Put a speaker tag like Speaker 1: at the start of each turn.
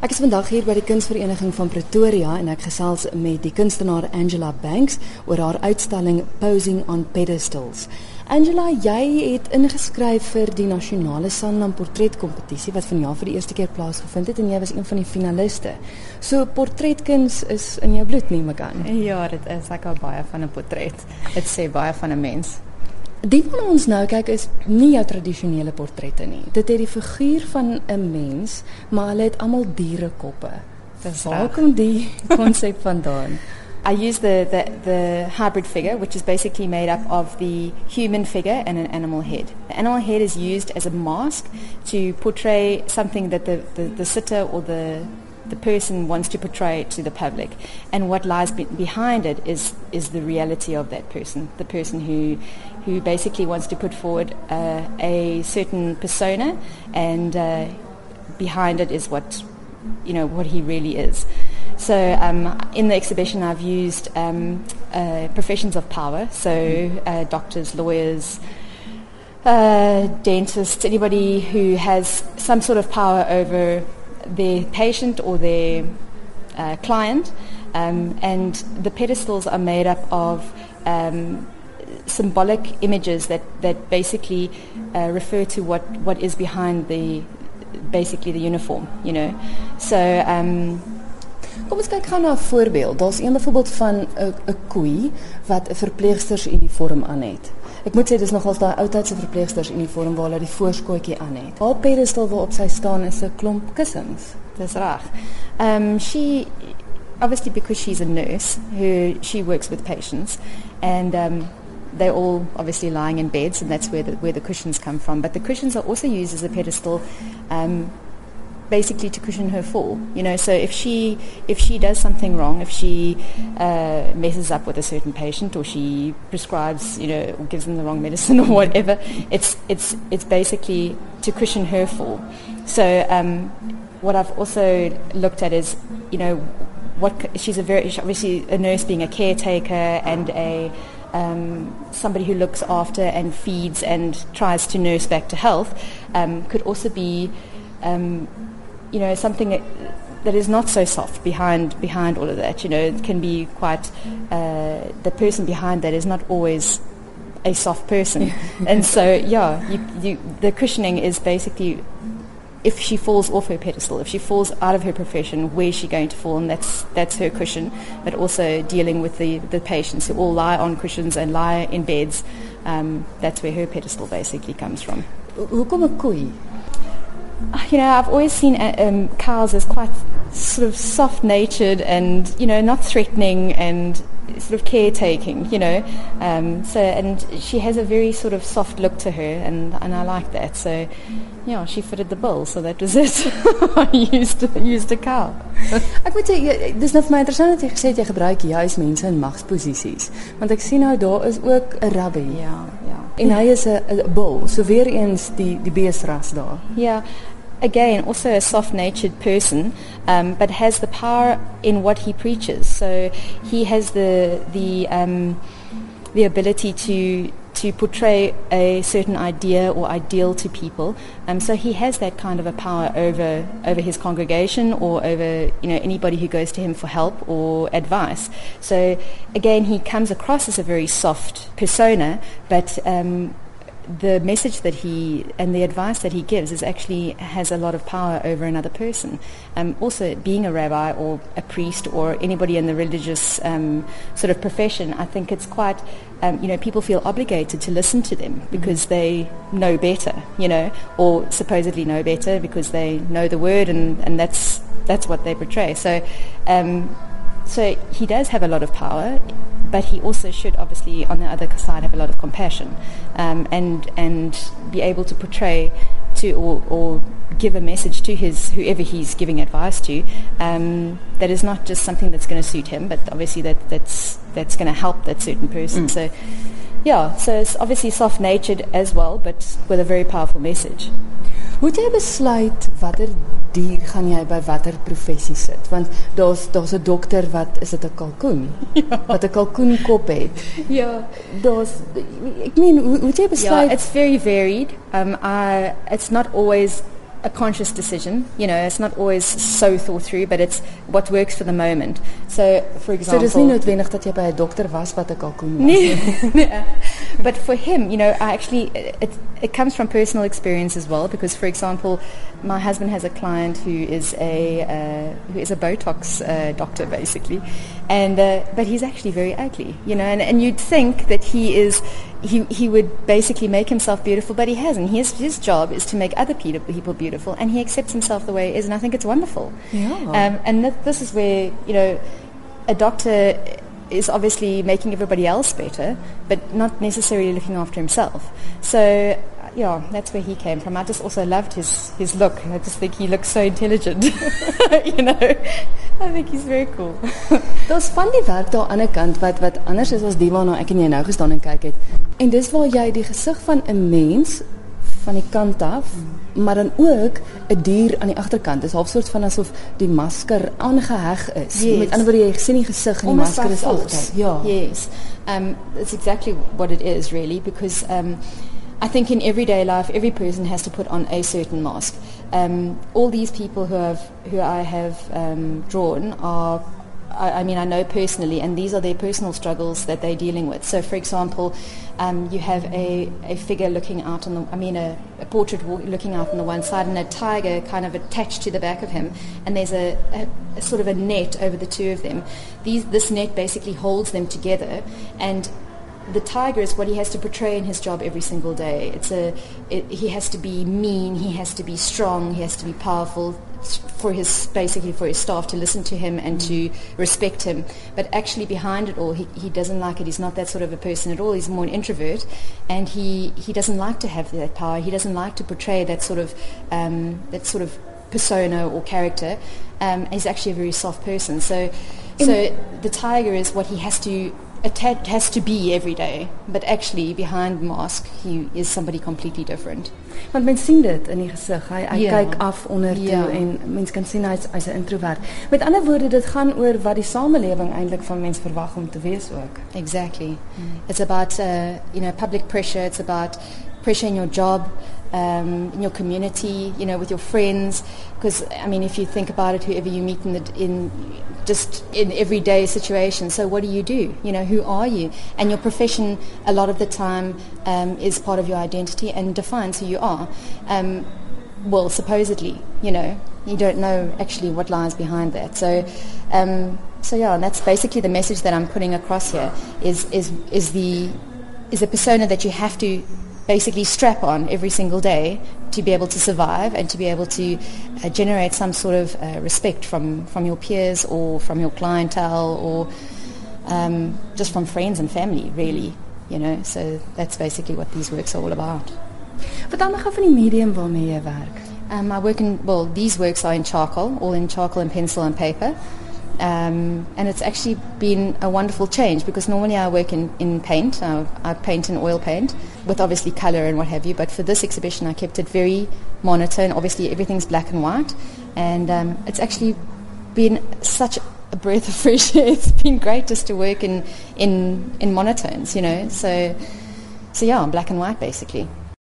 Speaker 1: Ek is vandag hier by die Kunsvereniging van Pretoria en ek gesels met die kunstenaar Angela Banks oor haar uitstalling Posing on Pedestals. Angela, jy het ingeskryf vir die nasionale Sanlam portretkompetisie wat vanjaar vir die eerste keer plaasgevind het en jy was een van die finaliste. So portretkuns is in jou bloed, neem ek aan.
Speaker 2: Ja, dit is ek al baie van 'n portret. Dit sê baie van 'n mens.
Speaker 1: Die van ons nou kyk is nie jou tradisionele portrette nie. Dit het die figuur van 'n mens, maar hulle het almal dierekoppe.
Speaker 2: Dis
Speaker 1: Waar kom die konsep vandaan?
Speaker 2: I use the, the, the hybrid figure, which is basically made up of the human figure and an animal head. The animal head is used as a mask to portray something that the, the, the sitter or the the person wants to portray it to the public. And what lies be- behind it is, is the reality of that person, the person who, who basically wants to put forward uh, a certain persona and uh, behind it is what, you know, what he really is. So um, in the exhibition I've used um, uh, professions of power, so uh, doctors, lawyers, uh, dentists, anybody who has some sort of power over their patient or their uh, client. Um, and the pedestals are made up of um, symbolic images that, that basically uh, refer to what, what is behind the basically the uniform, you know. So um,
Speaker 1: Kom ons kyk gou na 'n voorbeeld. Daar's een byvoorbeeld van 'n koei wat 'n verpleegstersuniform aan het. Ek moet sê dis nogals daai ou tydse verpleegstersuniform waar hulle die voorskootjie aan het. Haar pedestal waarop sy staan is 'n klomp kussings.
Speaker 2: Dis reg. Um, she obviously because she's a nurse who she works with patients and um, they're all obviously lying in beds and that's where the, where the cushions come from. But the cushions are also used as a pedestal um, basically to cushion her fall. You know, so if she if she does something wrong, if she uh, messes up with a certain patient, or she prescribes, you know, or gives them the wrong medicine or whatever, it's it's it's basically to cushion her fall. So um, what I've also looked at is, you know, what she's a very obviously a nurse being a caretaker and a um, somebody who looks after and feeds and tries to nurse back to health um, could also be um, you know, something that is not so soft behind behind all of that. You know, it can be quite uh, the person behind that is not always a soft person, and so yeah, you, you, the cushioning is basically. If she falls off her pedestal, if she falls out of her profession, where's she going to fall? And that's that's her cushion. But also dealing with the, the patients who all lie on cushions and lie in beds. Um, that's where her pedestal basically comes from.
Speaker 1: Hoekom 'n koei?
Speaker 2: You know, I've always seen uh, um, cows as quite sort of soft-natured and you know not threatening and sort of caretaking, you know. Um, so and she has a very sort of soft look to her, and, and I like that. So yeah, she fitted the bill, so that was it. I used used a cow.
Speaker 1: Ek moet sê jy- dis nou vir my interessant dat jy gesê het jy gebruik juis mense in magsposisies, want ek sien nou daar is ook 'n rabbi.
Speaker 2: Ja, ja.
Speaker 1: En hy is 'n bull, so weer eens die die beesras daar.
Speaker 2: Yeah. Again, also a soft-natured person, um, but has the power in what he preaches. So he has the the um, the ability to to portray a certain idea or ideal to people. Um, so he has that kind of a power over over his congregation or over you know anybody who goes to him for help or advice. So again, he comes across as a very soft persona, but um, the message that he and the advice that he gives is actually has a lot of power over another person. Um, also, being a rabbi or a priest or anybody in the religious um, sort of profession, I think it's quite, um, you know, people feel obligated to listen to them because they know better, you know, or supposedly know better because they know the word and, and that's that's what they portray. So, um, so he does have a lot of power, but he also should obviously, on the other side, have a lot of compassion um, and and be able to portray to or, or give a message to his whoever he's giving advice to um, that is not just something that's going to suit him, but obviously that that's that's going to help that certain person. So. Yeah, so it's obviously soft-natured as well, but with a very powerful message.
Speaker 1: Hoe jy besluit watter dier gaan jy by watter professie sit? Want daar's daar's 'n dokter wat is dit 'n kalkoen? Ja. Wat 'n kalkoenkop het.
Speaker 2: Yeah.
Speaker 1: Daar's ek meen hoe hoe jy besluit?
Speaker 2: Yeah, it's very varied. Um, I, it's not always a conscious decision. You know, it's not always so thought through, but it's what works for the moment. So, for example,
Speaker 1: so dis nie noodwendig dat jy by 'n dokter was wat 'n kalkoen was.
Speaker 2: Nee. but for him, you know, I actually it it comes from personal experience as well because for example, my husband has a client who is a uh, who is a Botox uh, doctor basically, and uh, but he's actually very ugly, you know, and, and you'd think that he is he he would basically make himself beautiful, but he hasn't. His his job is to make other people beautiful, and he accepts himself the way he is, and I think it's wonderful.
Speaker 1: Yeah.
Speaker 2: Um, and th- this is where you know a doctor is obviously making everybody else better, but not necessarily looking after himself. So yeah, that's where he came from. I just also loved his, his look. I just think he looks so intelligent. you know, I think he's very cool.
Speaker 1: Daar's van die werk daar aan die kant wat wat anders is as die waarna ek en jy nou gestaan en kyk het. En dis waar jy die gesig van 'n mens van die kant af, maar dan ook 'n dier aan die agterkant. Dit is half soort van asof die masker aangeheg is.
Speaker 2: Yes.
Speaker 1: Met ander woorde jy sien die gesig en die
Speaker 2: Almost
Speaker 1: masker is agter. Ja.
Speaker 2: Yes. Um, that's exactly what it is, really, because um, I think in everyday life, every person has to put on a certain mask. Um, all these people who have who I have um, drawn are. I, I mean, I know personally, and these are their personal struggles that they're dealing with. So, for example, um, you have a, a figure looking out on the, I mean, a, a portrait looking out on the one side, and a tiger kind of attached to the back of him, and there's a, a, a sort of a net over the two of them. These, this net basically holds them together, and the tiger is what he has to portray in his job every single day. It's a, it, he has to be mean, he has to be strong, he has to be powerful for his basically for his staff to listen to him and to respect him. But actually behind it all, he, he doesn't like it. He's not that sort of a person at all. He's more an introvert, and he, he doesn't like to have that power. He doesn't like to portray that sort of um, that sort of persona or character. Um, he's actually a very soft person. So, so the tiger is what he has to atta- has to be every day. But actually, behind mask, he is somebody completely different.
Speaker 1: Want mens sien dit in die gesig. Hy hy
Speaker 2: Ja.
Speaker 1: kyk af onder toe
Speaker 2: Ja.
Speaker 1: en mens kan sien hy's hy's 'n introvert. Met ander woorde, dit gaan oor wat die samelewing eintlik van mens verwag om te wees ook.
Speaker 2: Exactly. It's about uh, you know public pressure. It's about pressure in your job, um, in your community, you know, with your friends. Because I mean, if you think about it, whoever you meet in the in just in everyday situations. So what do you do? You know, who are you? And your profession, a lot of the time, um, is part of your identity and defines who you are. Um, well, supposedly, you know, you don't know actually what lies behind that. So, um, so yeah, and that's basically the message that I'm putting across here is is is the is a persona that you have to basically strap on every single day to be able to survive and to be able to uh, generate some sort of uh, respect from from your peers or from your clientele or um, just from friends and family, really. You know, so that's basically what these works are all about.
Speaker 1: Vertel my gou van die medium waarmee jy werk.
Speaker 2: Um, I work in, well, these works are in charcoal, all in charcoal and pencil and paper. Um, and it's actually been a wonderful change because normally I work in, in paint. I, I paint in oil paint with obviously color and what have you. But for this exhibition, I kept it very monotone. Obviously, everything's black and white. And um, it's actually been such a breath of fresh air. It's been great just to work in, in, in monotones, you know. So, so yeah, black and white basically.